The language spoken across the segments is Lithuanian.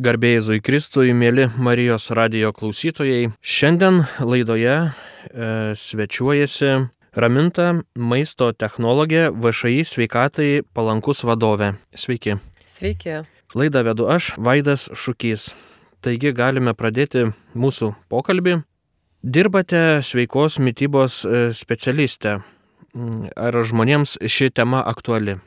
Garbėjai Zui Kristui, mėly Marijos radio klausytojai. Šiandien laidoje e, svečiuojasi Raminta maisto technologė VŠI sveikatai palankus vadovė. Sveiki. Sveiki. Laidą vedu aš, Vaidas Šukys. Taigi galime pradėti mūsų pokalbį. Dirbate sveikos mytybos e, specialistė. Ar žmonėms ši tema aktuali?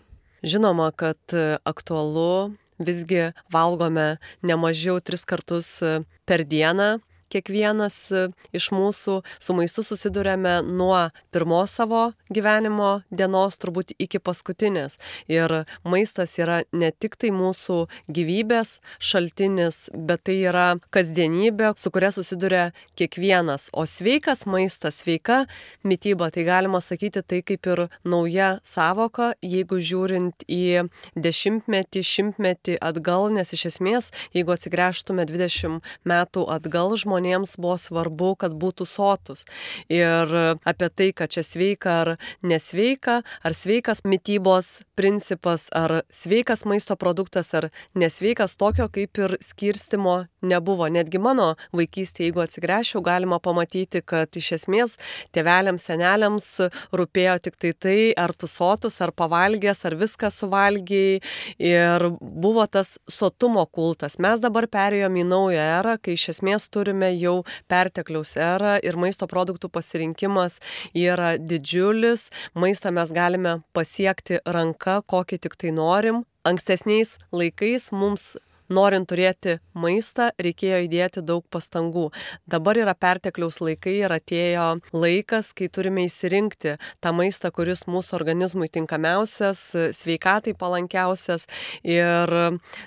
Žinoma, kad e, aktualu visgi valgome ne mažiau tris kartus e, per dieną kiekvienas e, iš mūsų su maistu susidurėme nuo pirmos savo gyvenimo dienos turbūt iki paskutinės. Ir maistas yra ne tik tai mūsų gyvybės šaltinis, bet tai yra kasdienybė, su kuria susiduria kiekvienas. O sveikas maistas, sveika mytyba, tai galima sakyti tai kaip ir nauja savoka, jeigu žiūrint į dešimtmetį, šimtmetį atgal, nes iš esmės, jeigu atsigręžtume 20 metų atgal, žmonės žmonėms buvo svarbu, kad būtų sotus. Ir apie tai, kad čia sveika ar nesveika, ar sveikas mytybos principas, ar sveikas maisto produktas, ar nesveikas, tokio kaip ir skirstimo nebuvo. Netgi mano vaikystėje, jeigu atsigręšiau, galima pamatyti, kad iš esmės tėveliams, seneliams rūpėjo tik tai tai, ar tu sotus, ar pavalgęs, ar viską suvalgiai. Ir buvo tas sotumo kultas. Mes dabar perėjom į naują erą, kai iš esmės turime jau pertekliaus erą ir maisto produktų pasirinkimas yra didžiulis. Maistą mes galime pasiekti ranka, kokį tik tai norim. Ankstesniais laikais mums norint turėti maistą, reikėjo įdėti daug pastangų. Dabar yra pertekliaus laikai ir atėjo laikas, kai turime įsirinkti tą maistą, kuris mūsų organizmui tinkamiausias, sveikatai palankiausias. Ir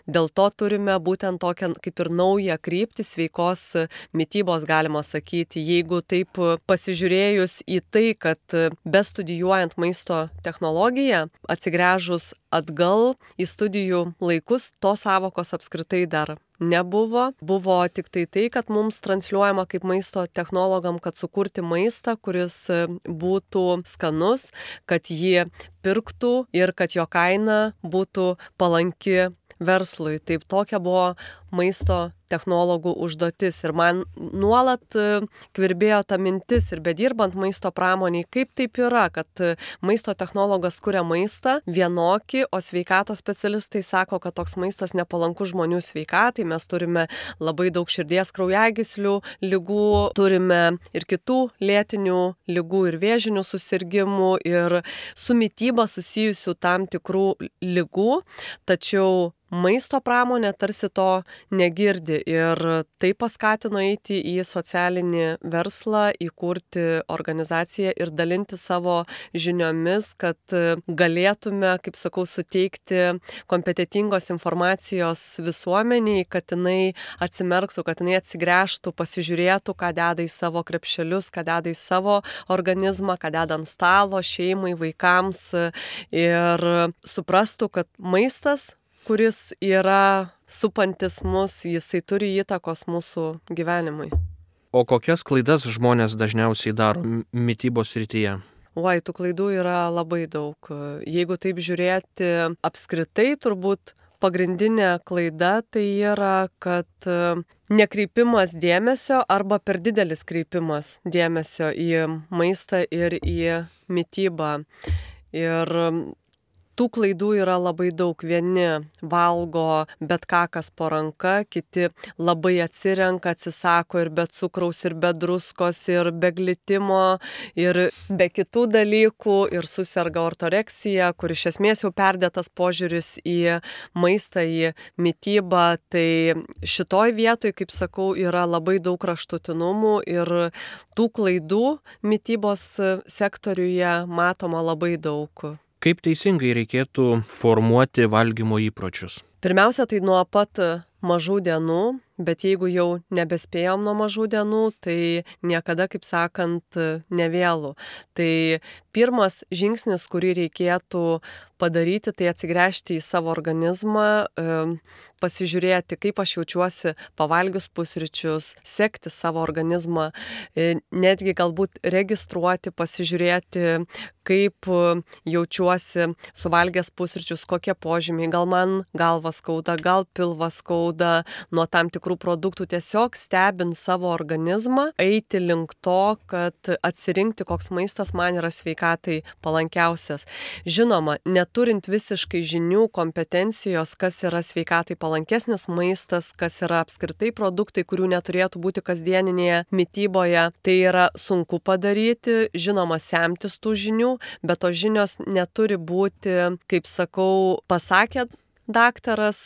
dėl to turime būtent tokią kaip ir naują kryptį sveikos mytybos, galima sakyti. Jeigu taip pasižiūrėjus į tai, kad bestudijuojant maisto technologiją, atsigręžus atgal į studijų laikus, tos savokos apskritai dar nebuvo. Buvo tik tai tai, kad mums transliuojama kaip maisto technologam, kad sukurti maistą, kuris būtų skanus, kad jį pirktų ir kad jo kaina būtų palanki verslui. Taip tokia buvo maisto technologų užduotis. Ir man nuolat e, kvirbėjo ta mintis ir bedirbant maisto pramoniai, kaip taip yra, kad e, maisto technologas kuria maistą vienokį, o sveikatos specialistai sako, kad toks maistas nepalankus žmonių sveikatai. Mes turime labai daug širdies kraujagyslių lygų, turime ir kitų lėtinių lygų ir vėžinių susirgymų ir su mytyba susijusių tam tikrų lygų. Tačiau maisto pramonė tarsi to negirdi. Ir tai paskatino eiti į socialinį verslą, įkurti organizaciją ir dalinti savo žiniomis, kad galėtume, kaip sakau, suteikti kompetitingos informacijos visuomeniai, kad jinai atsimerktų, kad jinai atsigręžtų, pasižiūrėtų, ką deda į savo krepšelius, ką deda į savo organizmą, ką deda ant stalo šeimai, vaikams. Ir suprastų, kad maistas kuris yra supantis mus, jisai turi įtakos mūsų gyvenimui. O kokias klaidas žmonės dažniausiai daro mytybos rytyje? Oi, tų klaidų yra labai daug. Jeigu taip žiūrėti apskritai, turbūt pagrindinė klaida tai yra, kad nekreipimas dėmesio arba per didelis kreipimas dėmesio į maistą ir į mytybą. Ir tų klaidų yra labai daug. Vieni valgo bet ką, kas po ranka, kiti labai atsirenka, atsisako ir be cukraus, ir be druskos, ir be glitimo, ir be kitų dalykų, ir susirga ortoreksija, kur iš esmės jau perdėtas požiūris į maistą, į mytybą. Tai šitoj vietoj, kaip sakau, yra labai daug kraštutinumų ir tų klaidų mytybos sektoriuje matoma labai daug. Kaip teisingai reikėtų formuoti valgymo įpročius? Pirmiausia, tai nuo pat mažų dienų, bet jeigu jau nebespėjom nuo mažų dienų, tai niekada, kaip sakant, nevėlų. Tai pirmas žingsnis, kurį reikėtų padaryti, tai atsigręžti į savo organizmą, pasižiūrėti, kaip aš jaučiuosi pavalgius pusryčius, sekti savo organizmą, e, netgi galbūt registruoti, pasižiūrėti, kaip jaučiuosi suvalgęs pusryčius, kokie požymiai, gal man galva skauda, gal pilvas skauda nuo tam tikrų produktų, tiesiog stebint savo organizmą, eiti link to, kad atsirinkti, koks maistas man yra sveikatai palankiausias. Žinoma, neturint visiškai žinių, kompetencijos, kas yra sveikatai palankesnis maistas, kas yra apskritai produktai, kurių neturėtų būti kasdieninėje mytyboje. Tai yra sunku padaryti, žinoma, semtis tų žinių, bet tos žinios neturi būti, kaip sakau, pasakėt, daktaras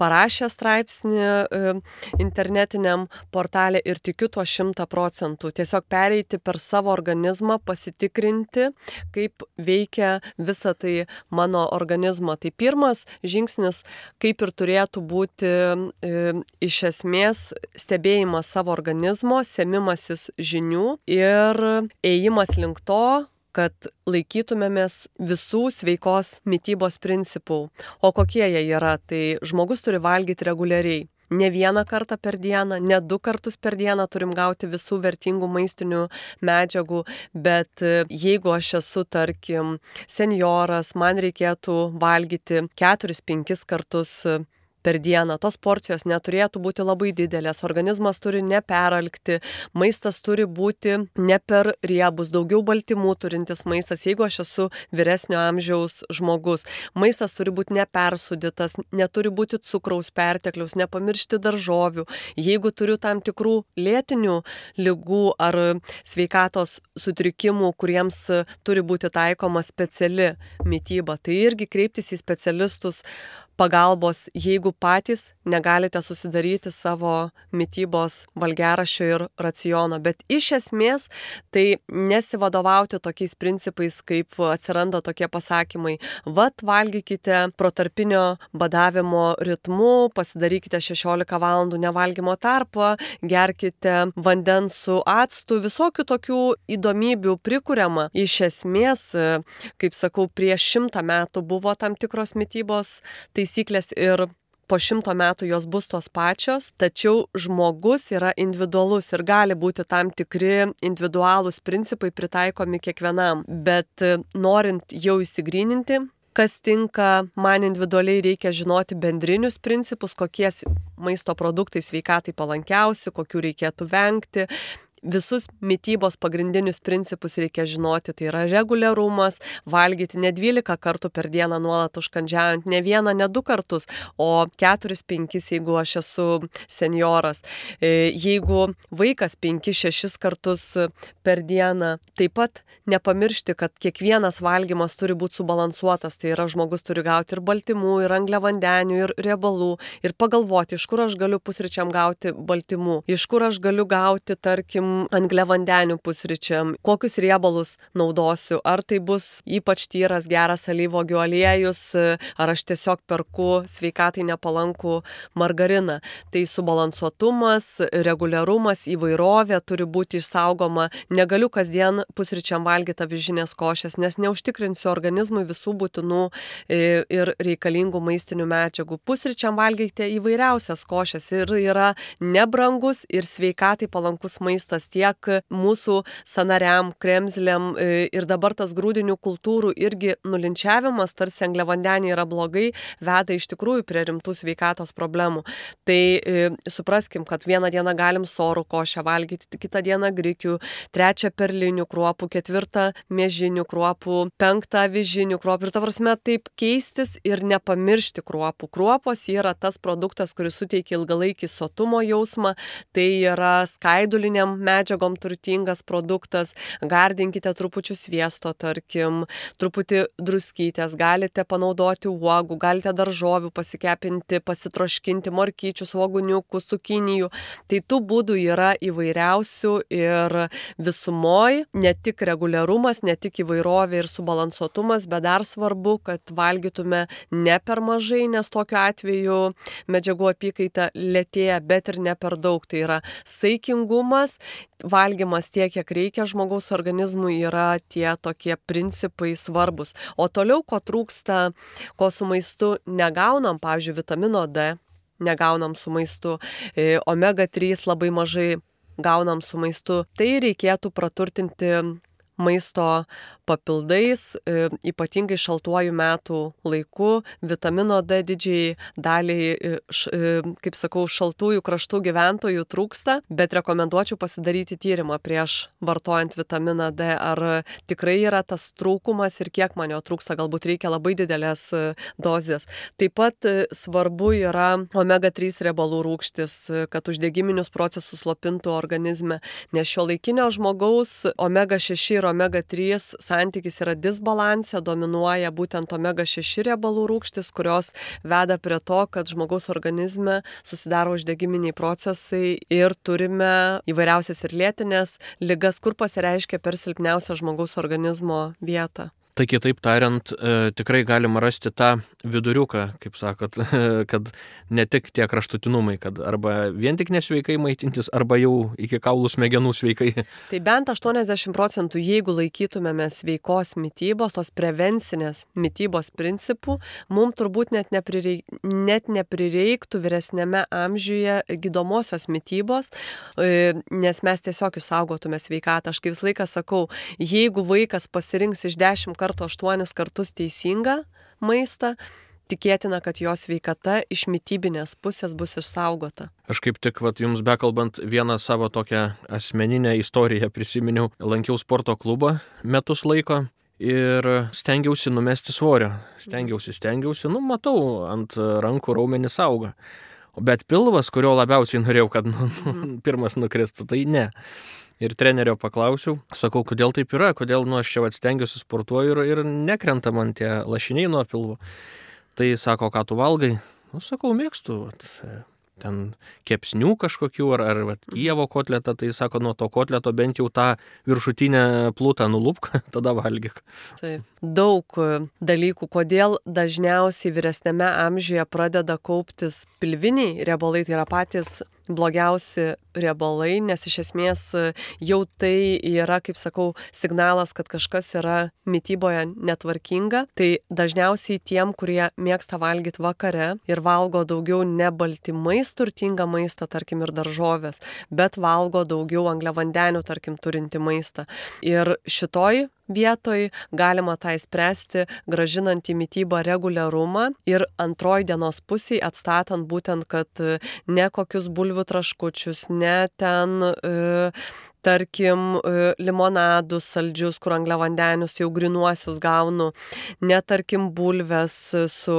parašė straipsnį e, internetiniam portalė ir tikiu tuo šimta procentų. Tiesiog pereiti per savo organizmą, pasitikrinti, kaip veikia visa tai mano organizmą. Tai pirmas žingsnis, kaip ir turėtų būti e, iš esmės stebėjimas savo organizmo, semimasis žinių ir ėjimas link to, kad laikytumėmės visų sveikos mytybos principų. O kokie jie yra? Tai žmogus turi valgyti reguliariai. Ne vieną kartą per dieną, ne du kartus per dieną turim gauti visų vertingų maistinių medžiagų, bet e, jeigu aš esu, tarkim, senioras, man reikėtų valgyti 4-5 kartus per dieną. Tos porcijos neturėtų būti labai didelės, organizmas turi neperalkti, maistas turi būti ne per riebus, daugiau baltymų turintis maistas, jeigu aš esu vyresnio amžiaus žmogus. Maistas turi būti nepersudytas, neturi būti cukraus pertekliaus, nepamiršti daržovių. Jeigu turiu tam tikrų lėtinių lygų ar sveikatos sutrikimų, kuriems turi būti taikoma speciali mytyba, tai irgi kreiptis į specialistus pagalbos, jeigu patys negalite susidaryti savo mytybos valgerašio ir raciono. Bet iš esmės tai nesivadovauti tokiais principais, kaip atsiranda tokie pasakymai. Vat valgykite protarpinio badavimo ritmu, pasidarykite 16 valandų nevalgymo tarpą, gerkite vandens su actu, visokių tokių įdomybių prikuriama. Iš esmės, kaip sakau, prieš šimtą metų buvo tam tikros mytybos taisyklės ir po šimto metų jos bus tos pačios, tačiau žmogus yra individualus ir gali būti tam tikri individualūs principai pritaikomi kiekvienam. Bet e, norint jau įsigryninti, kas tinka, man individualiai reikia žinoti bendrinius principus, kokie maisto produktai sveikatai palankiausi, kokių reikėtų vengti, visus mytybos pagrindinius principus reikia žinoti. Tai yra reguliarumas, valgyti ne 12 kartų per dieną nuolat užkandžiaujant, ne vieną, ne du kartus, o 4-5, jeigu aš esu senioras. E, jeigu vaikas 5-6 kartus per dieną, taip pat nepamiršti, kad kiekvienas valgymas turi būti subalansuotas. Tai yra žmogus turi gauti ir baltymų, ir angliavandenių, ir riebalų. Ir pagalvoti, iš kur aš galiu pusryčiam gauti baltymų, iš kur aš galiu gauti, tarkim, angliavandenių pusryčiam, kokius riebalus naudosiu, ar tai bus ypač tyras geras alyvogių aliejus, ar aš tiesiog perku sveikatai nepalankų margariną. Tai subalansuotumas, reguliarumas, įvairovė turi būti išsaugoma. Negaliu kasdien pusryčiam valgyti avižinės košės, nes neužtikrinsiu organizmui visų būtinų e, ir reikalingų maistinių medžiagų. Pusryčiam valgykite įvairiausias košės ir yra nebrangus ir sveikatai palankus maistas maistas tiek mūsų sanariam, kremzliam e, ir dabar tas grūdinių kultūrų irgi nulinčiavimas, tarsi angliavandeniai yra blogai, veda iš tikrųjų prie rimtų sveikatos problemų. Tai e, supraskim, kad vieną dieną galim sorų košę valgyti, kitą dieną grikių, trečią perlinių kruopų, ketvirtą mėžinių kruopų, penktą vižinių kruopų ir ta prasme taip keistis ir nepamiršti kruopų. Kruopos yra tas produktas, kuris suteikia ilgalaikį sotumo jausmą, tai yra skaiduliniam medžiagom turtingas produktas, gardinkite trupučių sviesto, tarkim, truputį druskytės, galite panaudoti uogų, galite daržovių pasikepinti, pasitroškinti, morkyčių, svoguniukų, cukinijų. Tai tų būdų yra įvairiausių ir visumoj ne tik reguliarumas, ne tik įvairovė ir subalansuotumas, bet dar svarbu, kad valgytume ne per mažai, nes tokiu atveju medžiagų apykaita lėtėja, bet ir ne per daug. Tai yra saikingumas valgymas tiek, kiek reikia žmogaus organizmui yra tie tokie principai svarbus. O toliau, ko trūksta, ko su maistu negaunam, pavyzdžiui, vitamino D, negaunam su maistu, e, omega 3 labai mažai gaunam su maistu, tai reikėtų praturtinti maisto papildais, e, ypatingai šaltuoju metų laiku, vitamino D didžiai daliai, e, e, kaip sakau, šaltųjų kraštų gyventojų trūksta, bet rekomenduočiau pasidaryti tyrimą prieš vartojant vitaminą D, ar tikrai yra tas trūkumas ir kiek man jo trūksta, galbūt reikia labai didelės dozės. Taip pat svarbu yra omega 3 riebalų rūkštis, kad uždegiminius procesus slopintų organizme, nes šio laikinio žmogaus omega 6 ir omega 3 santykis yra disbalanse, dominuoja būtent omega 6 riebalų rūgštis, kurios veda prie to, kad žmogaus organizme susidaro uždegiminiai procesai ir turime įvairiausias ir lėtinės lygas, kur pasireiškia per silpniausią žmogaus organizmo vietą. Tai kitaip tariant, e, tikrai galima rasti tą viduriuką, kaip sakot, kad ne tik tie kraštutinumai, kad arba vien tik nesveikai maitintis, arba jau iki kaulų smegenų sveikai. Tai bent 80 procentų, jeigu laikytumėme sveikos mytybos, tos prevencinės mytybos principų, mums turbūt net, neprireik, net neprireiktų vyresnėme amžiuje gydomosios mytybos, e, nes mes tiesiog išsaugotume sveikatą. Aš kaip visą laiką sakau, jeigu vaikas pasirinks iš 10 kartų 8 kartus teisingą maistą, tikėtina, kad jo sveikata iš mytybinės pusės bus išsaugota. Aš kaip tik, vat, jums bekalbant, vieną savo tokią asmeninę istoriją prisiminiau. Lankiau sporto klubą metus laiko ir stengiausi numesti svorio. Stengiausi, stengiausi, nu matau, ant rankų raumenis auga. Bet pilvas, kurio labiausiai norėjau, kad nu, nu, pirmas nukristų, tai ne ir trenerio paklausiau, sakau, kodėl taip yra, kodėl nu, aš čia atstengiuosi sportuoju ir, ir nekrenta man tie lašiniai nuo pilvo. Tai sako, ką tu valgai? Nu, sakau, mėgstu. Vat, ten kepsnių kažkokių ar, ar vat, Kievo kotletą, tai sako, nuo to kotleto bent jau tą viršutinę plūtą nulupk, tada valgyk. Taip. Daug e, dalykų, kodėl dažniausiai vyresnėme amžiuje pradeda kauptis pilviniai riebalai, tai yra patys blogiausi riebalai, nes iš esmės e, jau tai yra, kaip sakau, signalas, kad kažkas yra mytyboje netvarkinga. Tai dažniausiai tiem, kurie mėgsta valgyti vakare ir valgo daugiau ne baltymais turtingą maistą, tarkim, ir daržovės, bet valgo daugiau angliavandenių, tarkim, turinti maistą. Ir šitoj vietoj galima tą įspręsti, gražinant į mytybą reguliarumą ir antroji dienos pusiai atstatant būtent, kad ne kokius bulvių traškučius, ne ten e, tarkim, e, limonadus saldžius, kur angliavandenius jau grinuosius gaunu, ne tarkim bulves su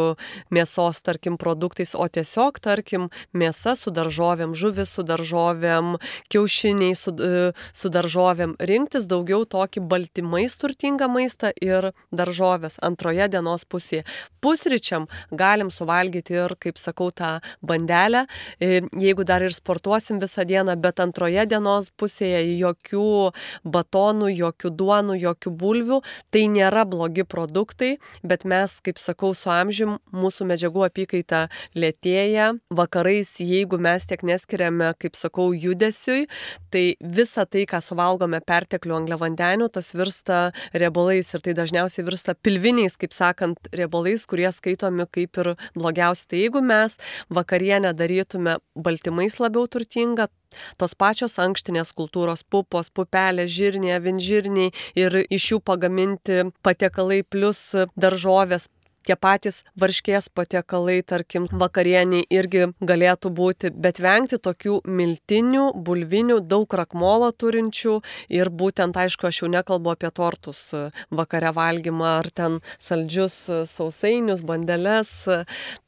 mėsos, tarkim, produktais, o tiesiog, tarkim, mėsa su daržovėm, žuvis su daržovėm, kiaušiniai su, e, su daržovėm. Rinktis daugiau tokį baltymais turtingą maistą ir daržovės antroje dienos pusėje. Pusryčiam galim suvalgyti ir, kaip sakau, tą bandelę, e, jeigu dar ir sportuosim visą dieną, bet antroje dienos pusėje jokių batonų, jokių duonų, jokių bulvių. Tai nėra blogi produktai, bet mes, kaip sakau, su amžium mūsų medžiagų apykaita lėtėja. Vakarais, jeigu mes tiek neskiriame, kaip sakau, judesiui, tai visa tai, ką suvalgome perteklių angliavandenių, tas virsta riebalais ir tai dažniausiai virsta pilviniais, kaip sakant, riebalais, kurie skaitomi kaip ir blogiausi. Tai jeigu mes vakarienę darytume baltymais labiau turtingą, tos pačios ankštinės kultūros pupos, pupelės, žirniai, avinžirniai ir iš jų pagaminti patiekalai plus daržovės, tie patys varškės patiekalai, tarkim, vakarieniai irgi galėtų būti, bet vengti tokių miltinių, bulvinių, daug rakmolo turinčių ir būtent, aišku, aš jau nekalbu apie tortus vakare valgymą ar ten saldžius sausainius, bandeles.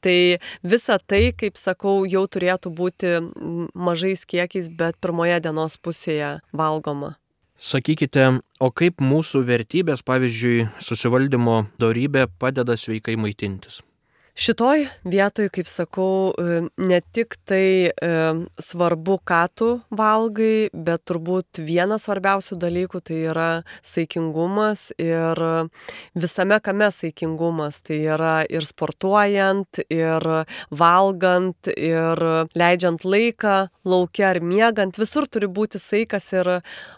Tai visa tai, kaip sakau, jau turėtų būti mažais kiekiais, bet pirmoje dienos pusėje valgoma. Sakykite, o kaip mūsų vertybės, pavyzdžiui, susivaldymo darybė padeda sveikai maitintis? Šitoj vietoj, kaip sakau, e, ne tik tai e, svarbu, ką tu valgai, bet turbūt vienas svarbiausių dalykų tai yra saikingumas ir visame kame saikingumas. Tai yra ir sportuojant, ir valgant, ir leidžiant laiką laukia ar miegant, visur turi būti saikas ir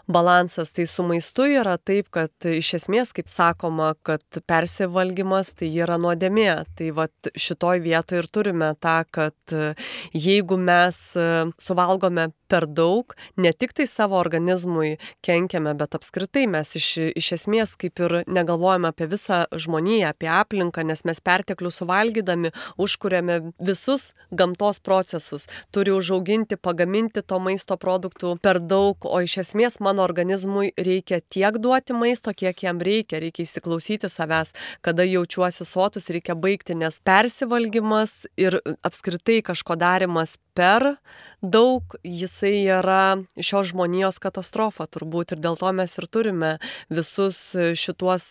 balansas. Tai su maistu yra taip, kad iš esmės, kaip sakoma, kad persivalgymas tai yra nuodėmė. Tai vat šitoj vietoj ir turime tą, kad e, jeigu mes e, suvalgome per daug, ne tik tai savo organizmui kenkiame, bet apskritai mes iš, iš esmės kaip ir negalvojame apie visą žmoniją, apie aplinką, nes mes perteklių suvalgydami užkuriame visus gamtos procesus. Turi užauginti, pagaminti to maisto produktų per daug, o iš esmės mano organizmui reikia tiek duoti maisto, kiek jam reikia, reikia įsiklausyti savęs, kada jaučiuosi sotus, reikia baigti, nes persivalgymas ir apskritai kažko darimas per daug, jisai yra šios žmonijos katastrofa turbūt ir dėl to mes ir turime visus šituos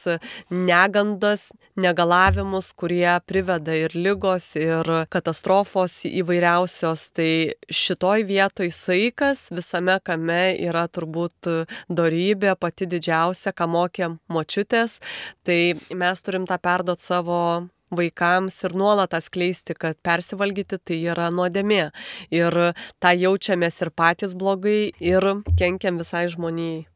negandas, negalavimus, kurie priveda ir lygos, ir katastrofos įvairiausios. Tai šitoj vietoj saikas visame kame yra turbūt darybė pati didžiausia, ką mokė močiutės. Tai mes turim tą perduoti savo vaikams ir nuolat atskleisti, kad persivalgyti tai yra nuodėmė. Ir tą jaučiamės ir patys blogai, ir kenkiam visai žmonijai.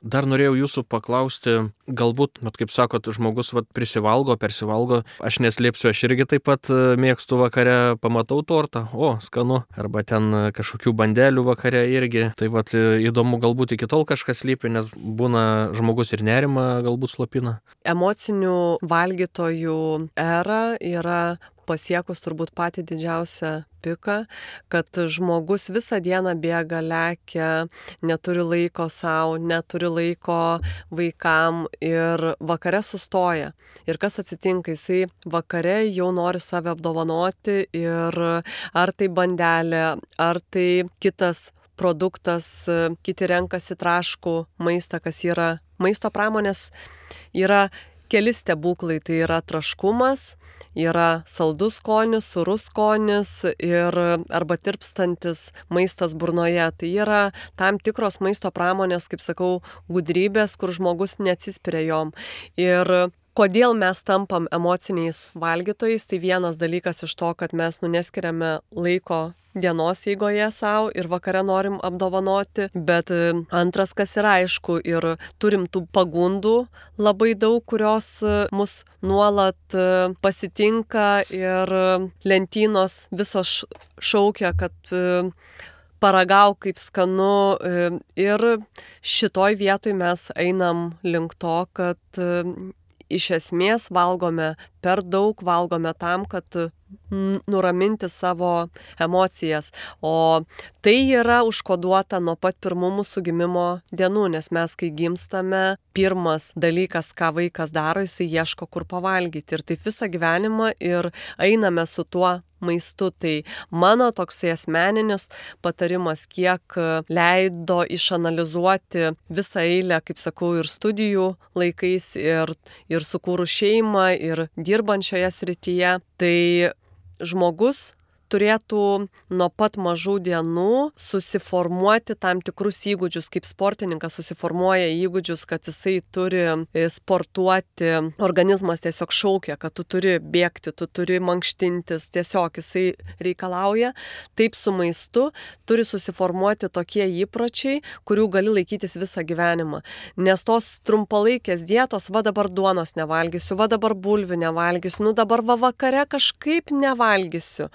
Dar norėjau jūsų paklausti, galbūt, mat, kaip sakot, žmogus vat, prisivalgo, persivalgo, aš neslėpsiu, aš irgi taip pat e, mėgstu vakare, pamatau tortą, o, skanu, arba ten e, kažkokių bandelių vakare irgi. Tai vat, e, įdomu, galbūt iki tol kažkas lypi, nes būna žmogus ir nerima galbūt slopina. Emocinių valgytojų era yra pasiekus turbūt patį didžiausią piką, kad žmogus visą dieną bėga, lekia, neturi laiko savo, neturi laiko vaikam ir vakare sustoja. Ir kas atsitinka, jisai vakare jau nori save apdovanoti ir ar tai bandelė, ar tai kitas produktas, kiti renkasi traškų maistą, kas yra maisto pramonės, yra keli stebuklai, tai yra traškumas, yra saldus skonis, surus skonis ir arba tirpstantis maistas burnoje. Tai yra tam tikros maisto pramonės, kaip sakau, gudrybės, kur žmogus neatsispiria jom. Ir Kodėl mes tampam emociniais valgytojais, tai vienas dalykas iš to, kad mes nu neskiriame laiko dienos eigoje savo ir vakare norim apdovanoti, bet e, antras, kas yra aišku, ir turim tų pagundų labai daug, kurios e, mus nuolat e, pasitinka ir lentynos visos šaukia, kad paragau kaip skanu ir šitoj vietoj mes einam link to, kad iš esmės valgome per daug, valgome tam, kad nuraminti savo emocijas. O tai yra užkoduota nuo pat pirmų mūsų gimimo dienų, nes mes, kai gimstame, pirmas dalykas, ką vaikas daro, jisai ieško kur pavalgyti. Ir taip visą gyvenimą ir einame su tuo maistu. Tai mano toksai asmeninis patarimas, kiek leido išanalizuoti visą eilę, kaip sakau, ir studijų laikais, ir, ir sukūrus šeimą, ir dirbant šioje srityje, tai žmogus turėtų nuo pat mažų dienų susiformuoti tam tikrus įgūdžius, kaip sportininkas susiformuoja įgūdžius, kad jisai turi e, sportuoti, organizmas tiesiog šaukia, kad tu turi bėgti, tu turi mankštintis, tiesiog jisai reikalauja. Taip su maistu turi susiformuoti tokie įpročiai, kurių gali laikytis visą gyvenimą. Nes tos trumpalaikės dietos, va dabar duonos nevalgysiu, va dabar bulvių nevalgysiu, nu dabar va vakare kažkaip nevalgysiu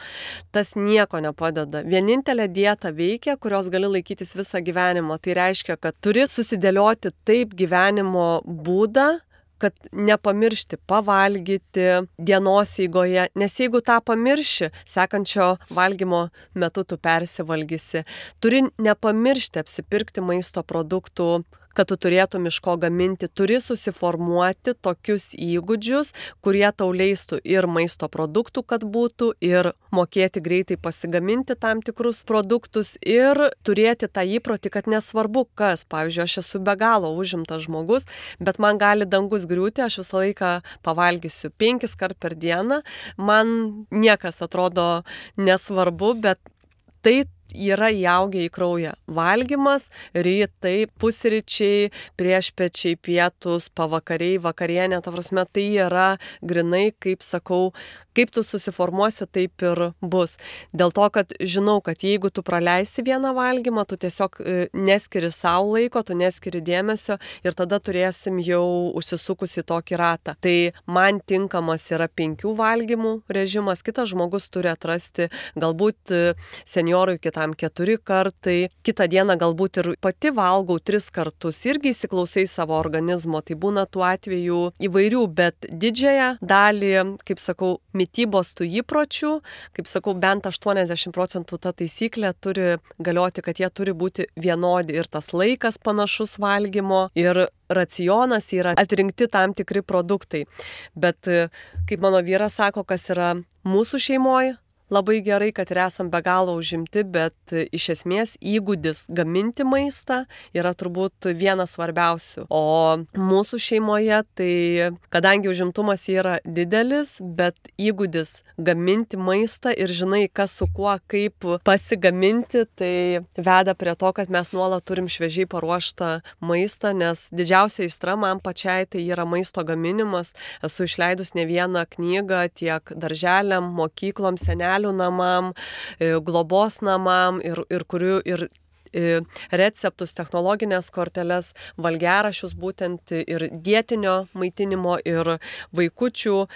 tas nieko nepadeda. Vienintelė dieta veikia, kurios gali laikytis visą gyvenimą. Tai reiškia, kad turi susidėlioti taip gyvenimo būdą, kad nepamiršti pavalgyti dienos eigoje, nes jeigu tą pamirši, sekančio valgymo metu tu persivalgysi. Turi nepamiršti apsipirkti maisto produktų kad tu turėtum iš ko gaminti, turi susiformuoti tokius įgūdžius, kurie tau leistų ir maisto produktų, kad būtų, ir mokėti greitai pasigaminti tam tikrus produktus, ir turėti tą įprotį, kad nesvarbu kas, pavyzdžiui, aš esu be galo užimtas žmogus, bet man gali dangus griūti, aš visą laiką pavalgysiu penkis kart per dieną, man niekas atrodo nesvarbu, bet tai yra įaugę į kraują. Valgymas, rytai, pusryčiai, priešpečiai, pietus, pavakariai, vakarienė, ta prasme, tai yra grinai, kaip sakau, kaip tu susiformuosi, taip ir bus. Dėl to, kad žinau, kad jeigu tu praleisi vieną valgymą, tu tiesiog e, neskiri savo laiko, tu neskiri dėmesio ir tada turėsim jau užsisukus į tokį ratą. Tai man tinkamas yra penkių valgymų režimas, kitas žmogus turi atrasti, galbūt e, seniorui kitam keturi kartai, kitą dieną galbūt ir pati valgau tris kartus, irgi įsiklausai savo organizmo, tai būna tų atvejų įvairių, bet didžiąją dalį, kaip sakau, mytybos tų įpročių, kaip sakau, bent 80 procentų ta taisyklė turi galioti, kad jie turi būti vienodi. Ir tas laikas panašus valgymo ir racionas yra atrinkti tam tikri produktai. Bet kaip mano vyras sako, kas yra mūsų šeimoje, labai gerai, kad ir esam be galo užimti, bet iš esmės įgūdis gaminti maistą yra turbūt vienas svarbiausių. O mūsų šeimoje, tai kadangi užimtumas yra didelis, bet įgūdis gaminti maistą ir žinai, kas su kuo, kaip pasigaminti, tai veda prie to, kad mes nuolat turim šviežiai paruoštą maistą, nes didžiausia įstra man pačiai tai yra maisto gaminimas. Esu išleidus ne vieną knygą tiek darželiam, mokyklom, seneliam senelių namam, e, globos namam ir, ir kurių ir e, receptus, technologinės korteles, valgerašius būtent ir dėtinio maitinimo, ir vaikučių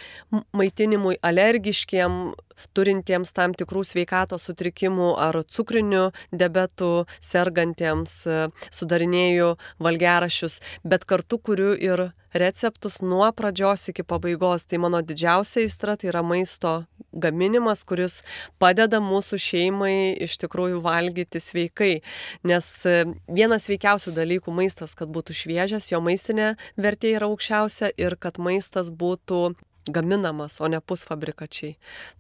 maitinimui alergiškiem turintiems tam tikrų sveikatos sutrikimų ar cukriniu diabetu sergantiems e, sudarinėjau valgerašius, bet kartu kuriu ir receptus nuo pradžios iki pabaigos. Tai mano didžiausia įstra tai yra maisto gaminimas, kuris padeda mūsų šeimai iš tikrųjų valgyti sveikai. Nes e, vienas sveikiausių dalykų maistas, kad būtų šviežias, jo maistinė vertė yra aukščiausia ir kad maistas būtų gaminamas, o ne pusfabrikačiai.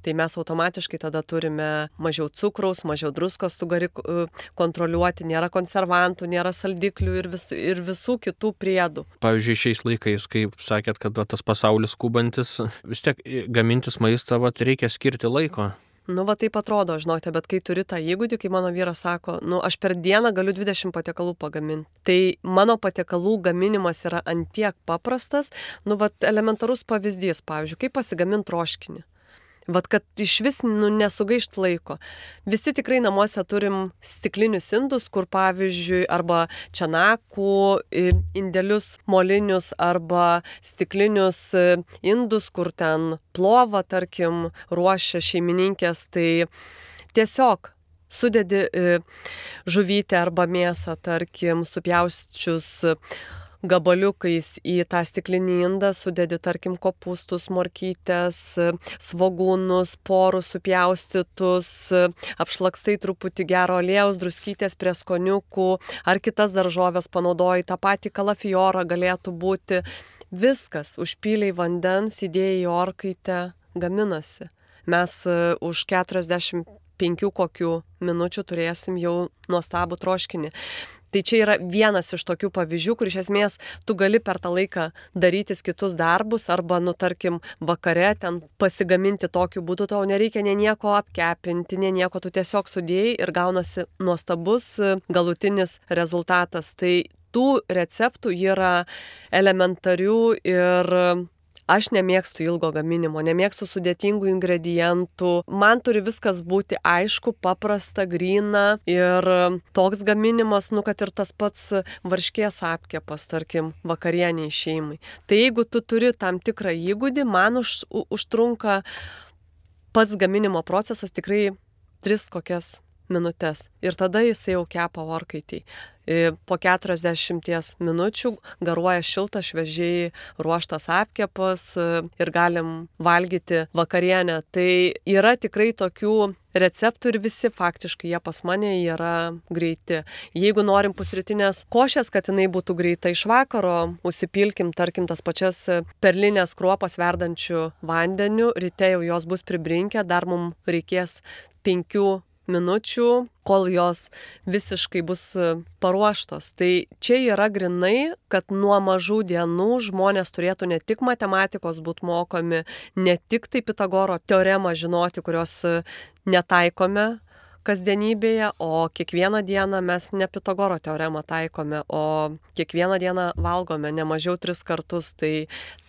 Tai mes automatiškai tada turime mažiau cukraus, mažiau druskos, tu gali e, kontroliuoti, nėra konservantų, nėra saldiklių ir, vis, ir visų kitų priedų. Pavyzdžiui, šiais laikais, kaip sakėt, kad va, tas pasaulis skubantis, vis tiek gamintis maistą va, reikia skirti laiko. Nu, va taip atrodo, žinote, bet kai turi tą įgūdį, kai mano vyras sako, nu, aš per dieną galiu 20 patiekalų pagaminti. Tai mano patiekalų gaminimas yra antiek paprastas, nu, va elementarus pavyzdys, pavyzdžiui, kaip pasigaminti troškinį. Vat kad iš vis nu, nesugaišt laiko. Visi tikrai namuose turim stiklinius indus, kur pavyzdžiui, arba čianakų indėlius molinius, arba stiklinius indus, kur ten plova, tarkim, ruošia šeimininkės. Tai tiesiog sudedi žuvytę arba mėsą, tarkim, supjausčius gabaliukais į tą stiklinį indą sudedi, tarkim, kopūstus, morkytės, svogūnus, porus supjaustytus, apšlakstai truputį gero aliejaus, druskytės prie skoniukų ar kitas daržovės panaudoji, tą patį kalafiorą galėtų būti. Viskas, užpyliai vandens, įdėjai orkaitę, gaminasi. Mes e, už 40 penkių kokių minučių turėsim jau nuostabų troškinį. Tai čia yra vienas iš tokių pavyzdžių, kur iš esmės tu gali per tą laiką darytis kitus darbus arba, nu, tarkim, vakare ten pasigaminti tokiu būdu, tau nereikia ne nieko apkepinti, ne nieko, tu tiesiog sudėjai ir gaunasi nuostabus galutinis rezultatas. Tai tų receptų yra elementarių ir Aš nemėgstu ilgo gaminimo, nemėgstu sudėtingų ingredientų. Man turi viskas būti aišku, paprasta, grina ir toks gaminimas, nu, kad ir tas pats varškės apkepas, tarkim, vakarieniai šeimai. Tai jeigu tu turi tam tikrą įgūdį, man už, užtrunka pats gaminimo procesas tikrai tris kokias minutės. Ir tada jisai jau kepa orkaitį. Po 40 minučių garuoja šiltas, šviežiai ruoštas apkepas ir galim valgyti vakarienę. Tai yra tikrai tokių receptų ir visi faktiškai jie pas mane yra greiti. Jeigu norim pusrytinės košės, kad jinai būtų greita iš vakaro, užsipilkim, tarkim, tas pačias perlinės kruopas verdančių vandeniu, ryte jau jos bus pribrinkę, dar mums reikės penkių minučių, kol jos visiškai bus e, paruoštos. Tai čia yra grinai, kad nuo mažų dienų žmonės turėtų ne tik matematikos būti mokomi, ne tik tai Pitagoro teoremą žinoti, kurios e, netaikome kasdienybėje, o kiekvieną dieną mes ne Pitagoro teoremą taikome, o kiekvieną dieną valgome ne mažiau tris kartus. Tai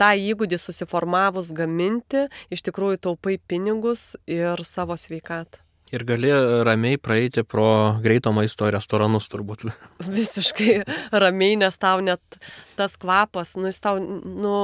tą įgūdį susiformavus gaminti, iš tikrųjų taupai pinigus ir savo sveikatą. Ir gali ramiai praeiti pro greito maisto restoranus turbūt. Visiškai ramiai, nes tau net tas kvapas, nu jis tau, nu,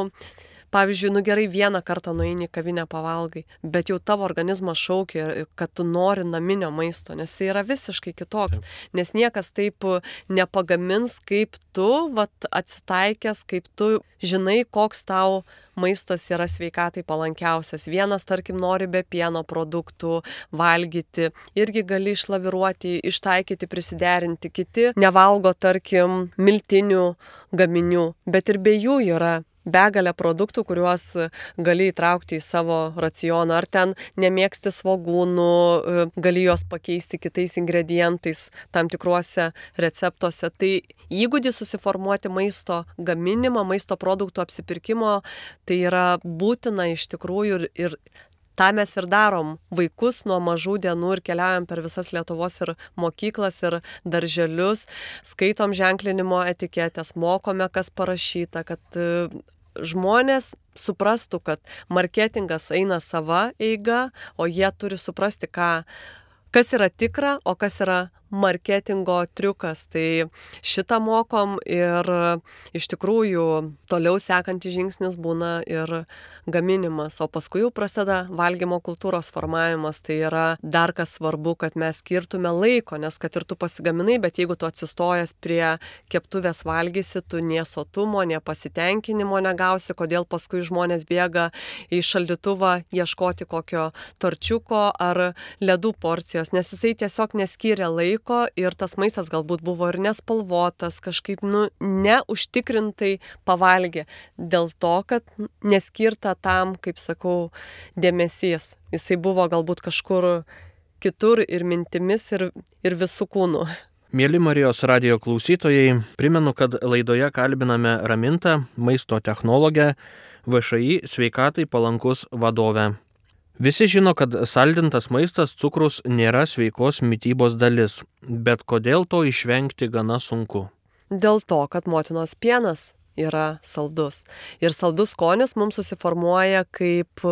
pavyzdžiui, nu gerai vieną kartą nueini į kavinę pavalgai, bet jau tavo organizmas šaukia, kad tu nori naminio maisto, nes jis yra visiškai kitoks, nes niekas taip nepagamins, kaip tu, vat atsitaikęs, kaip tu žinai, koks tau maistas yra sveikatai palankiausias. Vienas, tarkim, nori be pieno produktų valgyti, irgi gali išlaviruoti, ištaikyti, prisiderinti. Kiti nevalgo, tarkim, miltinių gaminių, bet ir be jų yra begalę produktų, kuriuos gali įtraukti į savo racioną. Ar ten nemėgsti svogūnų, e, gali juos pakeisti kitais ingredientais tam tikruose receptuose. Tai įgūdį susiformuoti maisto gaminimą, maisto produktų apsipirkimo, tai yra būtina iš tikrųjų ir, ir tą mes ir darom vaikus nuo mažų dienų ir keliaujam per visas Lietuvos ir mokyklas ir darželius, skaitom ženklinimo etiketės, mokome, kas parašyta, kad žmonės suprastų, kad marketingas eina sava eiga, o jie turi suprasti, ką, kas yra tikra, o kas yra marketingo triukas. Tai šitą mokom ir iš tikrųjų toliau sekantis žingsnis būna ir gaminimas, o paskui jau prasideda valgymo kultūros formavimas. Tai yra dar kas svarbu, kad mes skirtume laiko, nes kad ir tu pasigaminai, bet jeigu tu atsistojęs prie keptuvės valgysi, tu niesotumo, nepasitenkinimo negausi, kodėl paskui žmonės bėga į šaldytuvą ieškoti kokio torčiuko ar ledų porcijos, nes jisai tiesiog neskiria laiko ir tas maistas galbūt buvo ir nespalvotas, kažkaip, nu, neužtikrintai pavalgė dėl to, kad neskirta tam, kaip sakau, dėmesys. Jisai buvo galbūt kažkur kitur ir mintimis, ir, ir visų kūnų. Mėly Marijos radio klausytojai, primenu, kad laidoje kalbiname Ramintą, maisto technologę, VŠI sveikatai palankus vadovę. Visi žino, kad saldintas maistas cukrus nėra sveikos mytybos dalis, bet kodėl to išvengti gana sunku? Dėl to, kad motinos pienas yra saldus. Ir saldus skonis mums susiformuoja kaip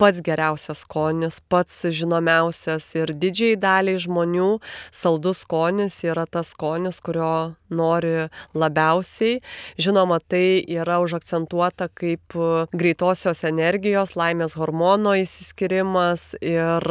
pats geriausias skonis, pats žinomiausias ir didžiai daliai žmonių saldus skonis yra tas skonis, kurio nori labiausiai. Žinoma, tai yra užakcentuota kaip greitosios energijos, laimės hormono įsiskirimas ir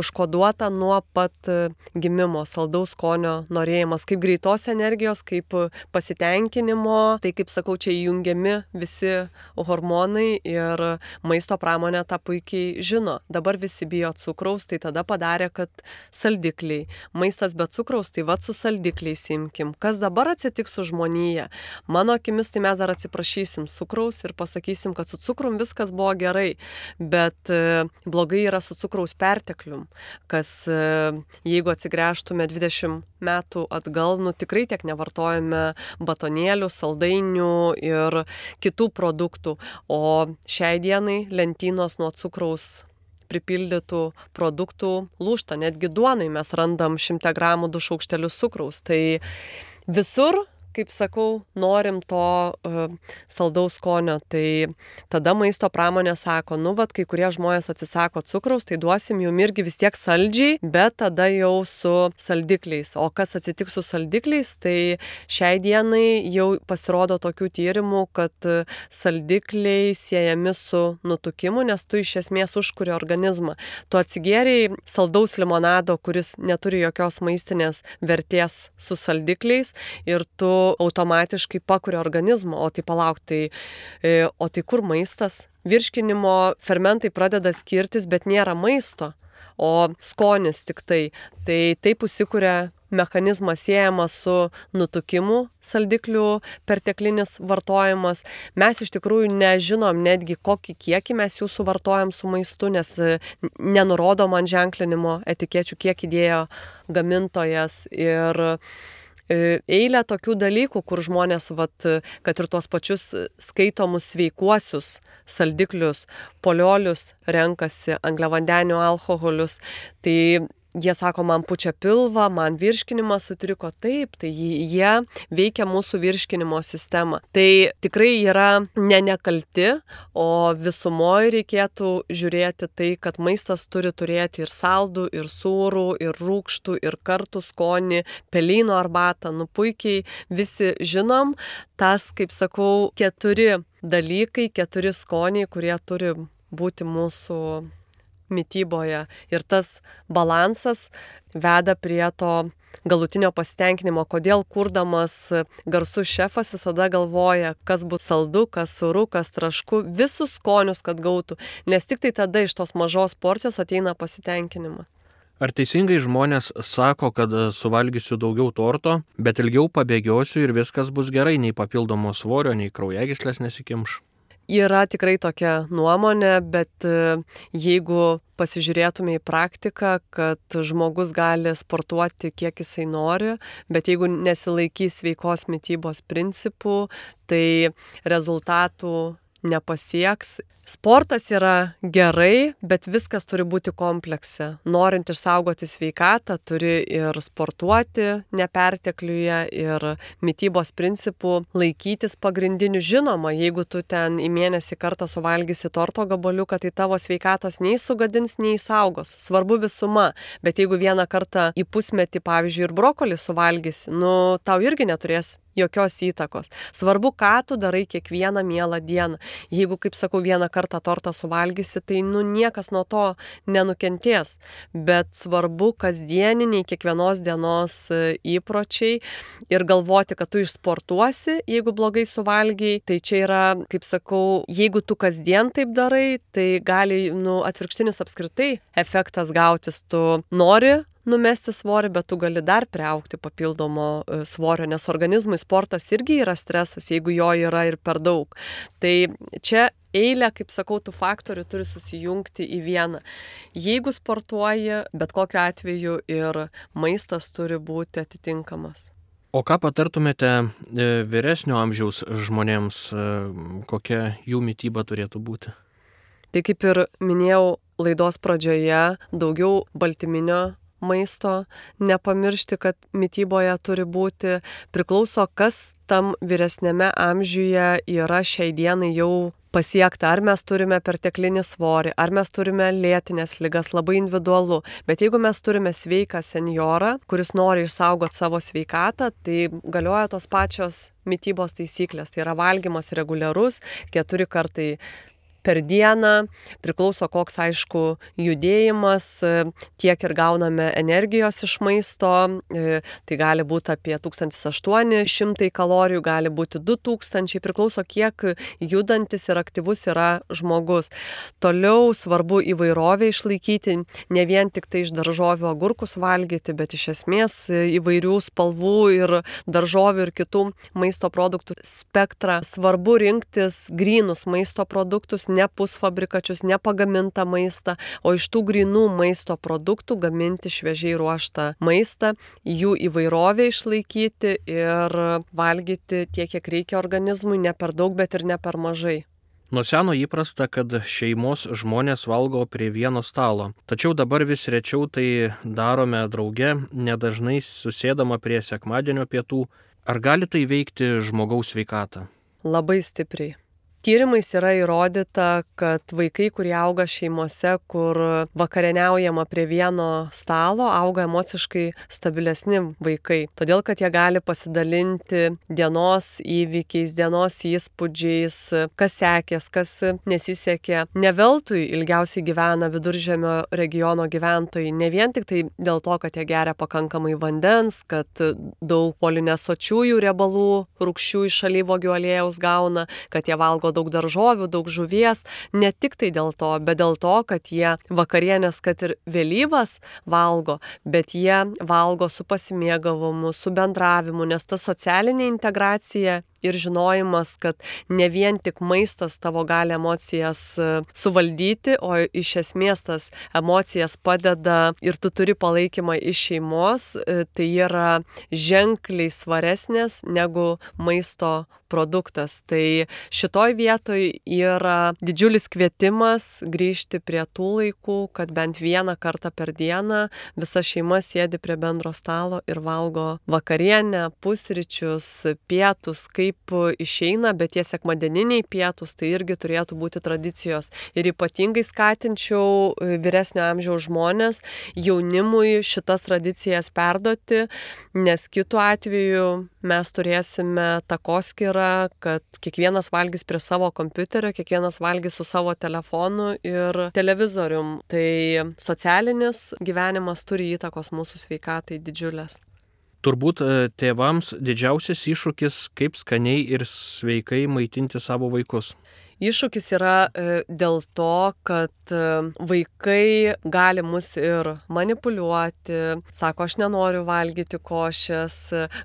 užkoduota nuo pat gimimo saldaus skonio norėjimas, kaip greitos energijos, kaip pasitenkinimo. Tai kaip sakau, čia įjungiami visi hormonai ir maisto pramonė tą puikiai puikiai žino. Dabar visi bijo cukraus, tai tada padarė, kad saldikliai. Maistas be cukraus, tai vad su saldikliais imkim. Kas dabar atsitiks su žmonija? Mano akimis, tai mes dar atsiprašysim cukraus ir pasakysim, kad su cukrum viskas buvo gerai, bet e, blogai yra su cukraus perteklium, kas e, jeigu atsigręžtume 20 metų atgal, nu tikrai tiek nevartojame batonėlių, saldainių ir kitų produktų, o šiai dienai lentynos nuo cukraus pripildytų produktų lūšta. Netgi duonai mes randam 100 gramų 2 šaukštelius cukraus. Tai visur kaip sakau, norim to uh, saldaus skonio, tai tada maisto pramonė sako, nu, vad, kai kurie žmonės atsisako cukraus, tai duosim jum irgi vis tiek saldžiai, bet tada jau su saldikliais. O kas atsitiks su saldikliais, tai šiai dienai jau pasirodo tokių tyrimų, kad saldikliai siejami su nutukimu, nes tu iš esmės užkuri organizmą. Tu atsigeriai saldaus limonado, kuris neturi jokios maistinės vertės su saldikliais ir tu automatiškai pakuri organizmą, o tai palauk, tai, e, o tai kur maistas? Virškinimo fermentai pradeda skirtis, bet nėra maisto, o skonis tik tai. Tai taip užsikuria mechanizmas siejamas su nutukimu saldiklių perteklinis vartojimas. Mes iš tikrųjų nežinom netgi, kokį kiekį mes jų suvartojam su maistu, nes e, nenurodom ant ženklinimo etikečių, kiek įdėjo gamintojas. Ir eilę tokių dalykų, kur žmonės, vat, kad ir tuos pačius skaitomus sveikuosius saldiklius, poliolius renkasi, angliavandenių alkoholius, tai jie sako, man pučia pilvą, man virškinimas sutriko taip, tai jie veikia mūsų virškinimo sistemą. Tai tikrai yra ne nekalti, o visumoje reikėtų žiūrėti tai, kad maistas turi turėti ir saldų, ir sūrų, ir rūkštų, ir kartų skonį, pelino arbatą. Nu puikiai visi žinom, tas, kaip sakau, keturi dalykai, keturi skoniai, kurie turi būti mūsų mytyboje. Ir tas balansas veda prie to galutinio pasitenkinimo, kodėl kurdamas garsus šefas visada galvoja, kas bus saldu, kas suru, kas trašku, visus skonius, kad gautų, nes tik tai tada iš tos mažos porcijos ateina pasitenkinimas. Ar teisingai žmonės sako, kad suvalgysiu daugiau torto, bet ilgiau pabėgiosiu ir viskas bus gerai, nei papildomo svorio, nei kraujagyslės nesikimš? Yra tikrai tokia nuomonė, bet e, jeigu pasižiūrėtume į praktiką, kad žmogus gali sportuoti kiek jisai nori, bet jeigu nesilaikys veikos mytybos principų, tai rezultatų nepasieks Sportas yra gerai, bet viskas turi būti komplekse. Norint išsaugoti sveikatą, turi ir sportuoti nepertekliuje, ir mytybos principų laikytis pagrindinių. Žinoma, jeigu tu ten į mėnesį kartą suvalgysi torto gabaliuką, tai tavo sveikatos nei sugadins, nei saugos. Svarbu visuma, bet jeigu vieną kartą į pusmetį, pavyzdžiui, ir brokolį suvalgysi, nu, tau irgi neturės jokios įtakos. Svarbu, ką tu darai kiekvieną mielą dieną. Jeigu, kaip sakau, vieną kartą tortą suvalgysi, tai nu niekas nuo to nenukentės. Bet svarbu kasdieniniai kiekvienos dienos e, įpročiai ir galvoti, kad tu išsportuosi, jeigu blogai suvalgiai. Tai čia yra, kaip sakau, jeigu tu kasdien taip darai, tai gali nu, atvirkštinis apskritai efektas gautis. Tu nori numesti svorį, bet tu gali dar priaukti papildomo e, svorio, nes organizmui sportas irgi yra stresas, jeigu jo yra ir per daug. Tai čia eilė, kaip sakau, tų faktorių turi susijungti į vieną. Jeigu sportuoji, bet kokiu atveju ir maistas turi būti atitinkamas. O ką patartumėte e, vyresnio amžiaus žmonėms, e, kokia jų mytyba turėtų būti? Tai kaip ir minėjau laidos pradžioje, daugiau baltyminio maisto, nepamiršti, kad mytyboje turi būti, priklauso, kas tam vyresnėme amžiuje yra šiai dienai jau pasiekta, ar mes turime perteklinį svorį, ar mes turime lėtinės lygas, labai individualu. Bet jeigu mes turime sveiką seniorą, kuris nori išsaugoti savo sveikatą, tai galioja tos pačios mytybos taisyklės. Tai yra valgymas reguliarus, keturi kartai per dieną, priklauso koks aišku judėjimas, tiek ir gauname energijos iš maisto, e, tai gali būti apie 1800 kalorijų, gali būti 2000, priklauso kiek judantis ir aktyvus yra žmogus. Toliau svarbu įvairovę išlaikyti, ne vien tik tai iš daržovių agurkus valgyti, bet iš esmės įvairių spalvų ir daržovių ir kitų maisto produktų spektrą. Svarbu rinktis grinus maisto produktus, ne pusfabrikačius, ne pagamintą maistą, o iš tų grinų maisto produktų gaminti šviežiai ruoštą maistą, jų įvairovę išlaikyti ir valgyti tiek, kiek reikia organizmui, ne per daug, bet ir ne per mažai. Nuo seno įprasta, kad šeimos žmonės valgo prie vieno stalo, tačiau dabar vis rečiau tai darome drauge, nedažnai susėdama prie sekmadienio pietų Ar gali tai veikti žmogaus sveikatą? Labai stipriai. Tyrimais yra įrodyta, kad vaikai, kurie auga šeimose, kur vakarieniaujama prie vieno stalo, auga emociškai stabilesni vaikai. Todėl, kad jie gali pasidalinti dienos įvykiais, dienos įspūdžiais, kas sekės, kas nesisekė. Neveltui ilgiausiai gyvena viduržėmio regiono gyventojai. Ne vien tik tai dėl to, kad jie geria pakankamai vandens, kad daug polinesočiųjų riebalų, rūkščių iš alyvogių aliejaus gauna, kad jie valgo daug daržovių, daug žuvies, ne tik tai dėl to, bet dėl to, kad jie vakarienės, kad ir vėlyvas valgo, bet jie valgo su pasimėgavimu, su bendravimu, nes ta socialinė integracija ir žinojimas, kad ne vien tik maistas tavo gali emocijas e, suvaldyti, o iš esmės tas emocijas padeda ir tu turi palaikymą iš šeimos, e, tai yra ženkliai svaresnės negu maisto produktas. Tai šitoj vietoj yra didžiulis kvietimas grįžti prie tų laikų, kad bent vieną kartą per dieną visa šeima sėdi prie bendro stalo ir valgo vakarienę, pusryčius, pietus, kaip išeina, bet tie sekmadieniniai pietus tai irgi turėtų būti tradicijos. Ir ypatingai skatinčiau vyresnio amžiaus žmonės jaunimui šitas tradicijas perduoti, nes kitu atveju mes turėsime takoskirą, kad kiekvienas valgys prie savo kompiuterio, kiekvienas valgys su savo telefonu ir televizorium. Tai socialinis gyvenimas turi įtakos mūsų sveikatai didžiulės. Turbūt e, tėvams didžiausias iššūkis, kaip skaniai ir sveikai maitinti savo vaikus. Iššūkis yra e, dėl to, kad e, vaikai gali mus ir manipuliuoti, sako, aš nenoriu valgyti košės,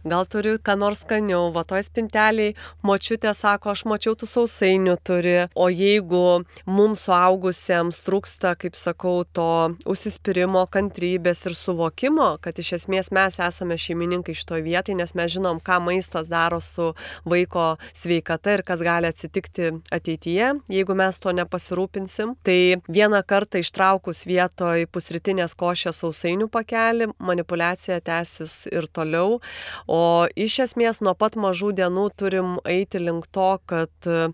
gal turiu ką nors skaniau, va toj spinteliai močiutė sako, aš mačiau tų sausainių turi, o jeigu mums suaugusiems trūksta, kaip sakau, to užsispyrimo, kantrybės ir suvokimo, kad iš esmės mes esame šeimininkai šitoje vietoje, nes mes žinom, ką maistas daro su vaiko sveikata ir kas gali atsitikti ateityje ateityje, jeigu mes to nepasirūpinsim. Tai vieną kartą ištraukus vietoj pusrytinės košės sausainių pakelį, manipulacija tęsis ir toliau. O iš esmės nuo pat mažų dienų turim eiti link to, kad e,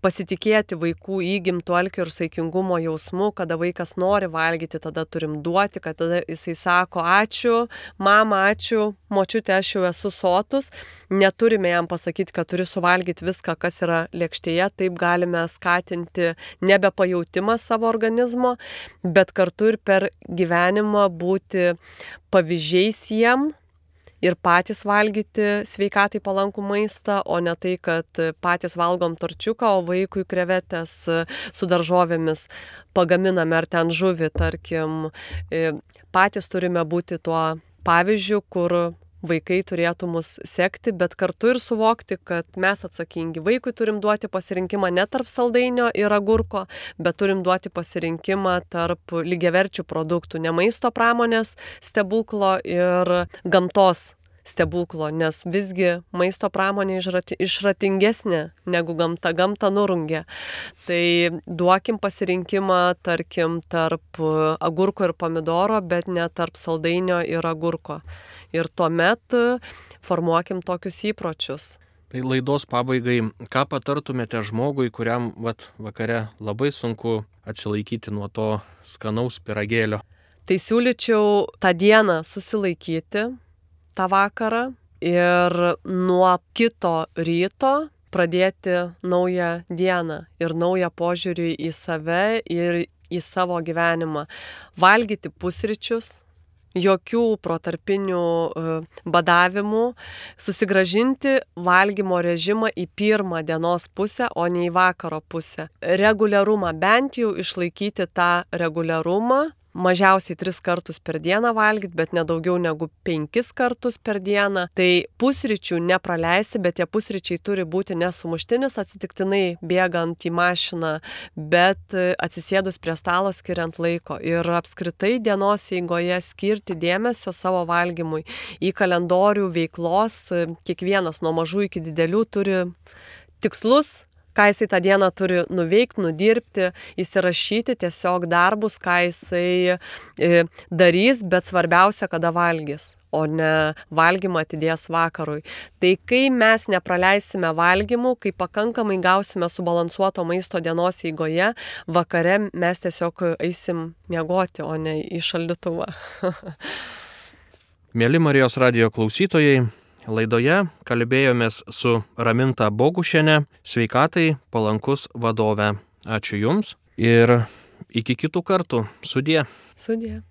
pasitikėti vaikų įgimtų alkio ir saikingumo jausmu, kada vaikas nori valgyti, tada turim duoti, kad tada jisai sako ačiū, mama, ačiū, močiutė, aš jau esu sotus. Neturime jam pasakyti, kad turi suvalgyti viską, kas yra lėkštėje, taip gali galime skatinti nebepajautimą savo organizmo, bet kartu ir per gyvenimą būti pavyzdžiais jiem ir patys valgyti sveikatai palankų maistą, o ne tai, kad patys valgom torčiuką, o vaikui krevetės su daržovėmis pagaminame ar ten žuvį, tarkim. Patys turime būti tuo pavyzdžiu, kur vaikai turėtų mus sekti, bet kartu ir suvokti, kad mes atsakingi. Vaikui turim duoti pasirinkimą ne tarp saldainio ir agurko, bet turim duoti pasirinkimą tarp lygiaverčių produktų, ne maisto pramonės stebuklo ir gamtos stebuklo, nes visgi maisto pramonė išratingesnė negu gamta, gamta nurungia. Tai duokim pasirinkimą, tarkim, tarp agurko ir pomidoro, bet ne tarp saldainio ir agurko ir tuomet e, formuokim tokius įpročius. Tai laidos pabaigai, ką patartumėte žmogui, kuriam vat, vakare labai sunku atsilaikyti nuo to skanaus piragėlio? Tai siūlyčiau tą dieną susilaikyti, tą vakarą ir nuo kito ryto pradėti naują dieną ir naują požiūrį į save ir į savo gyvenimą. Valgyti pusryčius, jokių protarpinių e, badavimų, susigražinti valgymo režimą į pirmą dienos pusę, o ne į vakaro pusę. Reguliarumą, bent jau išlaikyti tą reguliarumą, mažiausiai tris kartus per dieną valgyti, bet nedaugiau negu penkis kartus per dieną. Tai pusryčių nepraleisti, bet tie pusryčiai turi būti nesumuštinis atsitiktinai bėgant į mašiną, bet atsisėdus prie stalo skiriant laiko. Ir apskritai dienos eigoje skirti dėmesio savo valgymui į kalendorių veiklos, kiekvienas nuo mažų iki didelių turi tikslus ką jisai tą dieną turi nuveikti, nudirbti, įsirašyti tiesiog darbus, ką jisai e, darys, bet svarbiausia, kada valgys. o ne valgymą atidės vakarui. Tai kai mes nepraleisime valgymų, kai pakankamai gausime subalansuoto maisto dienos eigoje, vakare mes tiesiog eisim miegoti, o ne į šaldytuvą. Mėly Marijos radio klausytojai, laidoje kalbėjomės su Raminta Bogušienė, sveikatai palankus vadove. Ačiū Jums ir iki kitų kartų. Sudie. Sudie.